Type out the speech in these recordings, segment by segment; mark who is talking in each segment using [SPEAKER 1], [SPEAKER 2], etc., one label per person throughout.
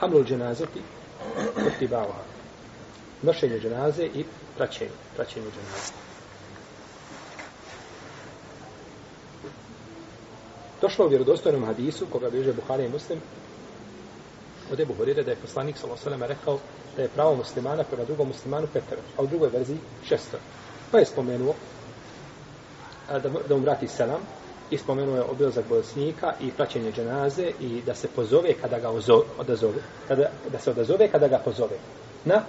[SPEAKER 1] Hamlul dženazati, otibavaha. Nošenje dženaze i praćenje, praćenje dženaze. Došlo u vjerodostojnom hadisu, koga bliže Buhari i Muslim, od Ebu Horire da je poslanik s.a.v. rekao da je pravo muslimana prema drugom muslimanu petero, a u drugoj verziji šestero. Pa je spomenuo da, da mu vrati selam i spomenuo je obilazak bolesnika i praćenje dženaze i da se pozove kada ga ozo, odazove, kada, da se odazove kada ga pozove na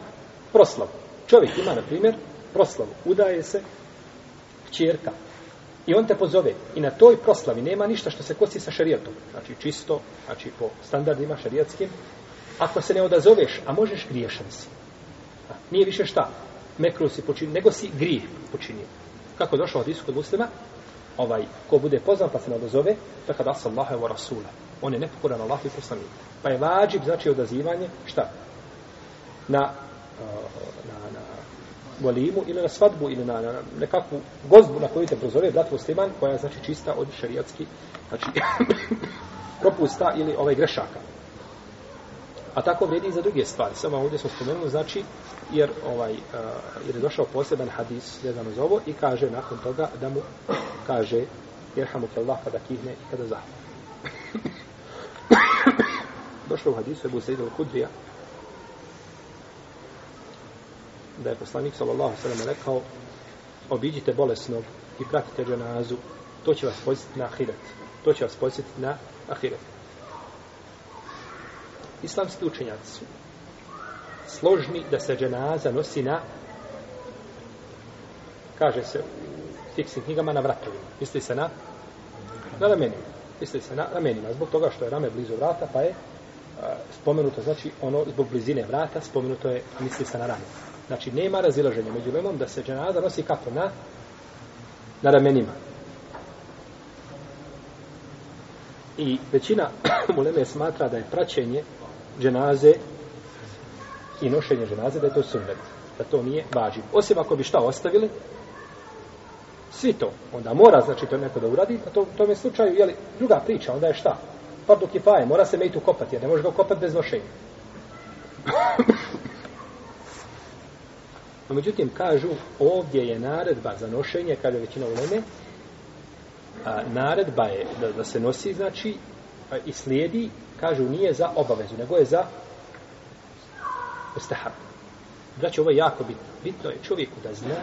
[SPEAKER 1] proslavu. Čovjek ima, na primjer, proslavu. Udaje se čirka. i on te pozove. I na toj proslavi nema ništa što se kosi sa šarijetom. Znači čisto, znači po standardima šarijatskim. Ako se ne odazoveš, a možeš griješan si. A, nije više šta? Mekru si počinio, nego si grijeh počinio. Kako je došao od iskod muslima? Ovaj, ko bude poznan pa se ne odazove, to kada sa Allaha wa Rasula. On je nepokoran Allah i poslanik. Pa je vađib, znači odazivanje, šta? Na, na, na volimu ili na svadbu ili na, na nekakvu gozbu na koju te prozove brat musliman koja je znači čista od šarijatski znači propusta ili ovaj grešaka. A tako vrijedi i za druge stvari. Samo ovdje smo spomenuli, znači, jer, ovaj, uh, jer je došao poseban hadis vezano za ovo i kaže nakon toga da mu kaže jerhamu ke Allah kada pa kihne i pa kada zahva. došlo u hadisu Ebu Sejid al-Kudrija da je poslanik sallallahu sallam rekao obiđite bolesnog i pratite dženazu to će vas posjetiti na ahiret to će vas posjetiti na ahiret islamski učenjaci su složni da se dženaza nosi na kaže se u fiksnim knjigama na vratovima. Misli se na na ramenima. Misli se na ramenima zbog toga što je rame blizu vrata pa je a, spomenuto znači ono zbog blizine vrata spomenuto je misli se na rame. Znači, nema razilaženja među lemom da se dženaza nosi kako na, na ramenima. I većina muleme smatra da je praćenje dženaze i nošenje dženaze da je to sunnet. Da to nije važiv. Osim ako bi šta ostavili, svi to. Onda mora, znači, to neko da uradi, a to, to je slučaju, jeli, druga priča, onda je šta? Pardu kifaje, mora se mejtu kopati, jer ne može ga kopati bez nošenja. No, međutim, kažu, ovdje je naredba za nošenje, kada je većina uleme, a, naredba je da, da se nosi, znači, a, i slijedi, kažu, nije za obavezu, nego je za ustahab. Znači, ovo je jako bitno. Bitno je čovjeku da zna,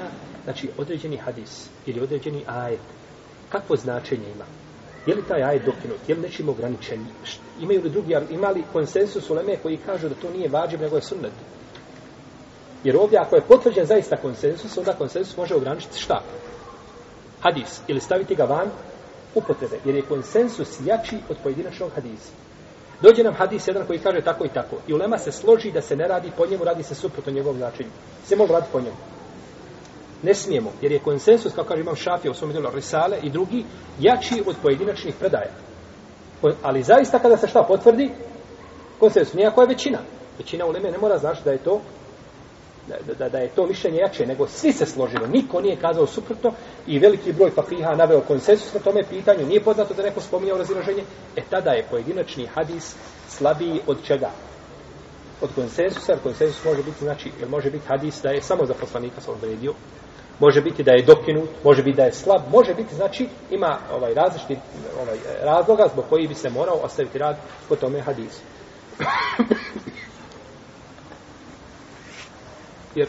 [SPEAKER 1] znači, određeni hadis ili određeni ajet, kakvo značenje ima. Je li taj ajet dokinut? Je li nečim ograničen? Imaju li drugi, ima li konsensus uleme koji kažu da to nije vađib, nego je sunnet? Jer ovdje ako je potvrđen zaista konsensus, onda konsensus može ograničiti šta? Hadis. Ili staviti ga van upotrebe. Jer je konsensus jači od pojedinačnog hadisa. Dođe nam hadis jedan koji kaže tako i tako. I ulema se složi da se ne radi po njemu, radi se suprotno njegovom značenju. Se mogu raditi po njemu. Ne smijemo, jer je konsensus, kao kaže imam šafija u svom idelu Risale i drugi, jači od pojedinačnih predaja. Ali zaista kada se šta potvrdi, konsensus, nijako je većina. Većina uleme ne mora znači da je to da, da, da je to mišljenje jače, nego svi se složili, niko nije kazao suprotno i veliki broj papiha naveo konsensus na tome pitanju, nije poznato da neko spominjao razilaženje, e tada je pojedinačni hadis slabiji od čega? Od konsensusa, jer konsensus može biti, znači, jer može biti hadis da je samo za poslanika sa odredio, može biti da je dokinut, može biti da je slab, može biti, znači, ima ovaj različiti ovaj, razloga zbog koji bi se morao ostaviti rad po tome hadisu. Jer,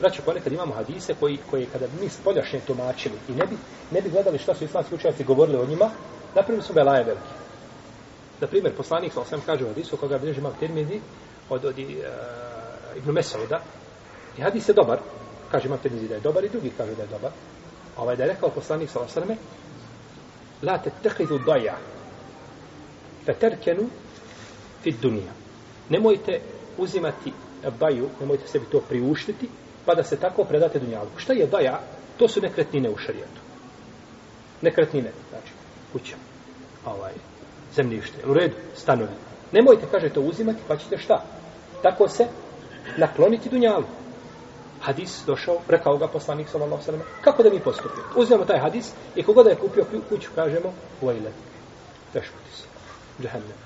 [SPEAKER 1] braćo, ponekad imamo hadise koji, koji kada bi mi spoljašnje tumačili i ne bi, ne bi gledali šta su islamski učenjaci govorili o njima, napravili su belaje velike. Na primjer, poslanik, sa osam kaže u hadisu, koga bilježi imam termini od, od eh, uh, Ibn Mesauda, i hadis je dobar, kaže imam termini da je dobar i drugi kaže da je dobar, ovaj da je rekao poslanik, sa sam la te tehidu daja, fe terkenu fit dunija. Nemojte uzimati baju, nemojte sebi to priuštiti, pa da se tako predate dunjalku. Šta je baja? To su nekretnine u šarijetu. Nekretnine, znači, kuća, ovaj, zemljište, u redu, stanovi. Nemojte, kaže, to uzimati, pa ćete šta? Tako se nakloniti dunjalu. Hadis došao, rekao ga poslanik sallallahu sallam, kako da mi postupimo? Uzmemo taj hadis i kogoda je kupio kuću, kažemo, uvajle, teško ti se, džahennem.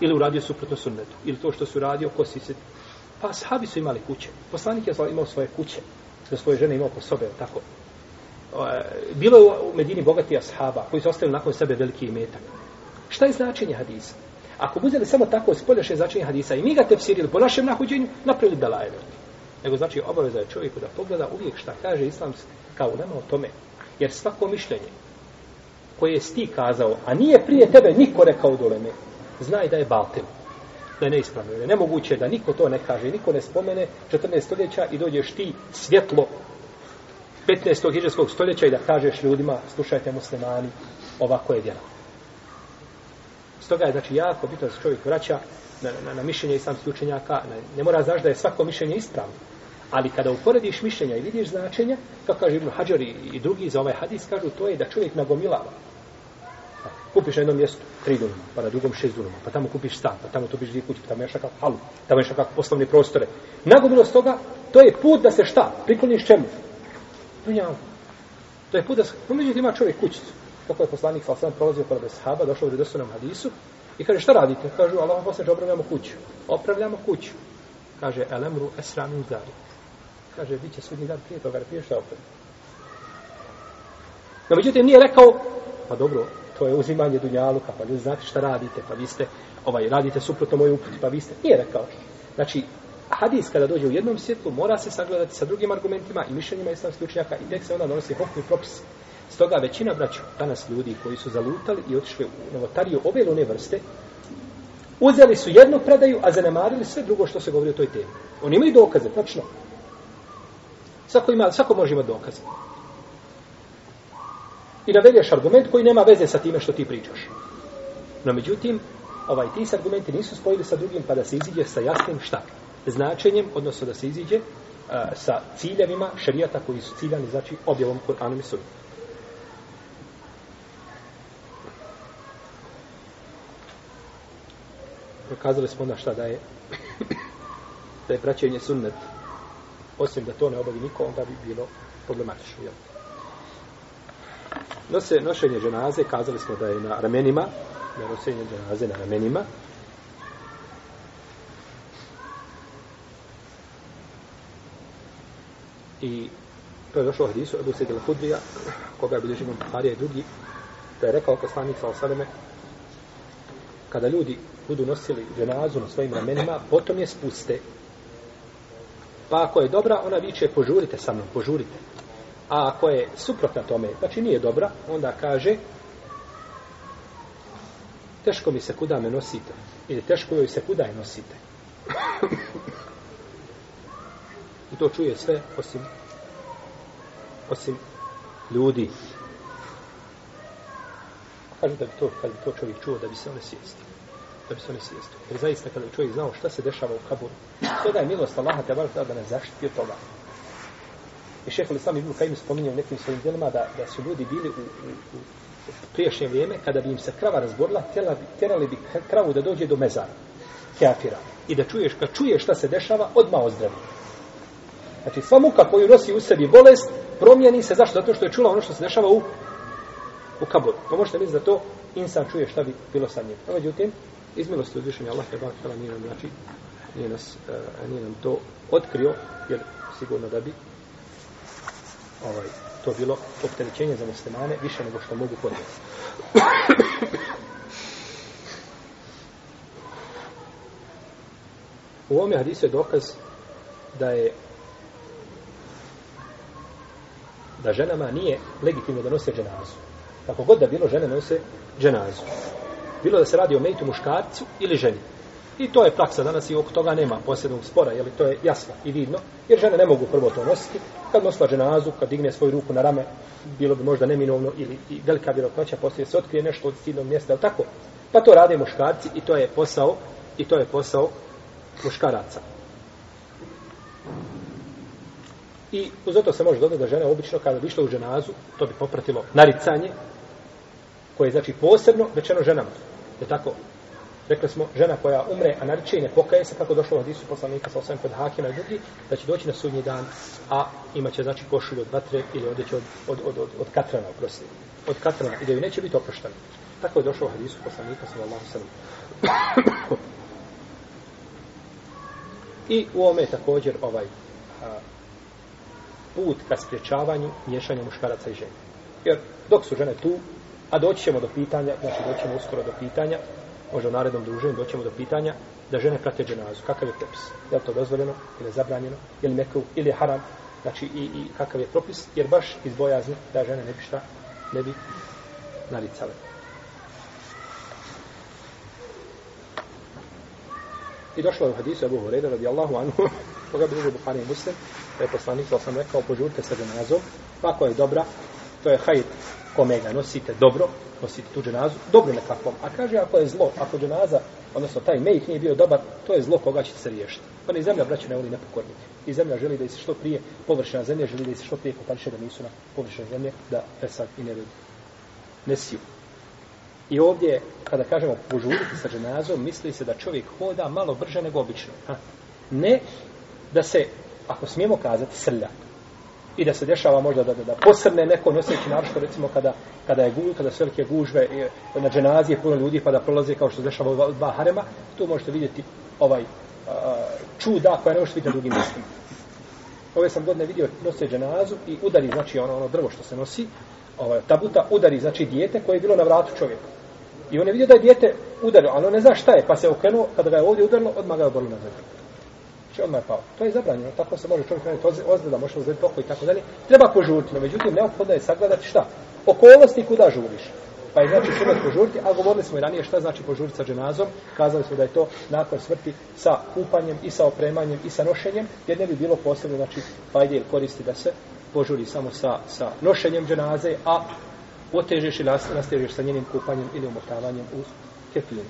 [SPEAKER 1] Ili uradio suprotno sunnetu. Ili to što su radio, kosi se. Pa sahabi su imali kuće. Poslanik je imao svoje kuće. Za svoje žene imao po sobe, tako. E, bilo je u Medini bogati ashaba koji su ostavili nakon sebe veliki imetak. Šta je značenje hadisa? Ako bi uzeli samo tako spoljašnje značenje hadisa i mi ga tefsirili po našem nahuđenju, napravili belajeve. Nego znači obaveza je čovjeku da pogleda uvijek šta kaže islamski kao nema o tome. Jer svako mišljenje koje je ti kazao, a nije prije tebe niko rekao doleme, znaj da je baltilo što je neispravno. Je nemoguće da niko to ne kaže, niko ne spomene 14 stoljeća i dođeš ti svjetlo 15. hiđarskog stoljeća i da kažeš ljudima, slušajte muslimani, ovako je djelo. Stoga je znači jako bitno da se čovjek vraća na, na, na mišljenje islamskih učenjaka. Na, ne mora znaš da je svako mišljenje ispravno. Ali kada uporediš mišljenja i vidiš značenja, kako kaže Ibn Hajar i, i drugi za ovaj hadis, kažu to je da čovjek nagomilava. Kupiš na jednom mjestu tri dunuma, pa na drugom šest dunuma, pa tamo kupiš stan, pa tamo kupiš dvije kuće, pa tamo još nekako halu, pa tamo još nekako poslovne prostore. Nagomilost toga, to je put da se šta? Prikloniš čemu? Dunjavu. To je put da se... No, međutim, ima čovjek kućicu. Kako je poslanik sa sam prolazio pored sahaba, došao u redostanom hadisu i kaže, šta radite? Kažu, Allah poslanik, opravljamo kuću. Opravljamo kuću. Kaže, elemru esramin zari. Kaže, bit će sudnji dan prije toga, prije šta opravljamo. No, međutim, nije rekao, pa dobro, to je uzimanje dunjaluka, pa ljudi znate šta radite, pa vi ste, ovaj, radite suprotno moju uputi, pa vi ste, nije rekao. Znači, hadis kada dođe u jednom svjetlu, mora se sagledati sa drugim argumentima i mišljenjima islamskih učenjaka i tek se onda donosi hokni propis. Stoga većina braća, danas ljudi koji su zalutali i otišli u novotariju ove ili one vrste, uzeli su jednu predaju, a zanemarili sve drugo što se govori o toj temi. Oni imaju dokaze, tačno. Svako, ima, svako može imati dokaze. I navedeš argument koji nema veze sa time što ti pričaš. No međutim, ovaj, ti se argumenti nisu spojili sa drugim pa da se iziđe sa jasnim šta? Značenjem, odnosno da se iziđe uh, sa ciljevima šarijata koji su ciljani, znači objavom Kur'anom i Sunnom. Prokazali smo onda šta da je da je praćenje sunnet osim da to ne obavi niko, onda bi bilo problematično. Jel? Nose, nošenje dženaze, kazali smo da je na ramenima, da je nošenje dženaze na ramenima. I to je došlo u hadisu Ebu Sedil Hudrija, koga je bilježimo Buharija i drugi, da je rekao poslanik sa osaleme, kada ljudi budu nosili dženazu na svojim ramenima, potom je spuste. Pa ako je dobra, ona viče, požurite sa mnom, požurite. A ako je suprotna tome, znači nije dobra, onda kaže teško mi se kuda me nosite. Ili teško joj se kuda je nosite. I to čuje sve osim osim ljudi. Kaže da bi to, kad bi to čovjek čuo, da bi se one sjestio. Da bi se one sjestio. Jer zaista kada bi čovjek znao šta se dešava u kaburu, to da je milost Allaha te bar da ne zaštiti od toga. I šeho li sam Ibn Kajim spominje u nekim svojim djelima da, da su ljudi bili u, u, u priješnje vrijeme, kada bi im se krava razborila, tjerali bi kravu da dođe do mezara, keafira. I da čuješ, kad čuješ šta se dešava, odmah ozdravi. Znači, sva muka koju nosi u sebi bolest, promijeni se. Zašto? Zato što je čula ono što se dešava u, u kaboru. Pa možete misliti da to insan čuje šta bi bilo sa njim. No, međutim, iz milosti uzvišenja Allah, te bakala, nije nam, znači, nije, nas, uh, nije nam to otkrio, jer sigurno da bi ovaj, to bilo opterećenje za muslimane više nego što mogu podnijeti. U ovom hadisu je dokaz da je da ženama nije legitimno da nose dženazu. Kako god da bilo, žene nose dženazu. Bilo da se radi o mejtu muškarcu ili ženi. I to je praksa danas i oko toga nema posebnog spora, jer to je jasno i vidno, jer žene ne mogu prvo to nositi. Kad nosila dženazu, kad digne svoju ruku na rame, bilo bi možda neminovno ili i velika vjerojatnoća poslije se otkrije nešto od stidnog mjesta, ali tako. Pa to rade muškarci i to je posao, i to je posao muškaraca. I uz to se može dodati da žene obično kada bi išla u ženazu, to bi popratilo naricanje, koje je znači posebno rečeno ženama. Je tako? Rekli smo, žena koja umre, a nariče i ne pokaje se, kako došlo u hadisu poslanika sa osam kod Hakima i drugi, da će doći na sudnji dan, a imaće znači košulju od vatre ili odeće od, od, od, od, od katrana, oprosti. Od katrana, i da ju neće biti oprošteno. Tako je došlo u hadisu poslanika sa Allahom sallam. I u ome je također ovaj a, put ka spriječavanju miješanja muškaraca i žene. Jer dok su žene tu, a doći ćemo do pitanja, znači doći ćemo uskoro do pitanja, možda u narednom druženju doćemo do pitanja da žene prate dženazu. Kakav je propis? Je li to dozvoljeno ili je zabranjeno? Je li mekru ili je haram? Znači i, i kakav je propis? Jer baš iz bojazni da žene ne bi šta, ne bi naricale. I došlo je u hadisu Abu Hurajra radijallahu anhu, koga bi Buhari i Muslim, da je poslanik, to sam rekao, požurite sa dženazom, pa ako je dobra, to je hajt kome ga nosite dobro, nosite tu dženazu, dobro nekakvom. A kaže, ako je zlo, ako dženaza, odnosno taj mejh nije bio dobar, to je zlo koga ćete se riješiti. Pa ni zemlja, braće, ne voli nepokornike. I zemlja želi da se što prije, površina zemlje želi da se što prije popališe da nisu na površine zemlje, da fesad i ne, ne siju. I ovdje, kada kažemo požuriti sa dženazom, misli se da čovjek hoda malo brže nego obično. Ha? Ne da se, ako smijemo kazati, srlja. I da se dešava možda da, da, da posrne neko noseći naročito recimo kada, kada je guž, kada su velike gužve e, na dženazi je puno ljudi pa da prolaze kao što se dešava u dva harema, tu možete vidjeti ovaj a, čuda koja ne možete vidjeti na drugim mjestima. Ove sam godine vidio nose dženazu i udari, znači ono, ono drvo što se nosi, ovaj, tabuta udari, znači dijete koje je bilo na vratu čovjeka. I on je vidio da je dijete udario ali on ne zna šta je, pa se okrenuo, kada ga je ovdje udarilo, odmah ga je oborilo na zemlju. Znači odmah je pao. To je zabranjeno, tako se može čovjek raditi ozljeda, može uzeti oko i tako dalje. Treba požuriti, no međutim, neophodno je sagledati šta? Okolnosti kuda žuriš. Pa je znači sunet požuriti, a govorili smo i ranije šta znači požuriti sa dženazom. Kazali smo da je to nakon smrti sa kupanjem i sa opremanjem i sa nošenjem, jer ne bi bilo posebno, znači, fajde ili koristi da se požuri samo sa, sa nošenjem dženaze, a otežeš i nastežeš sa njenim kupanjem ili umotavanjem u kefinu.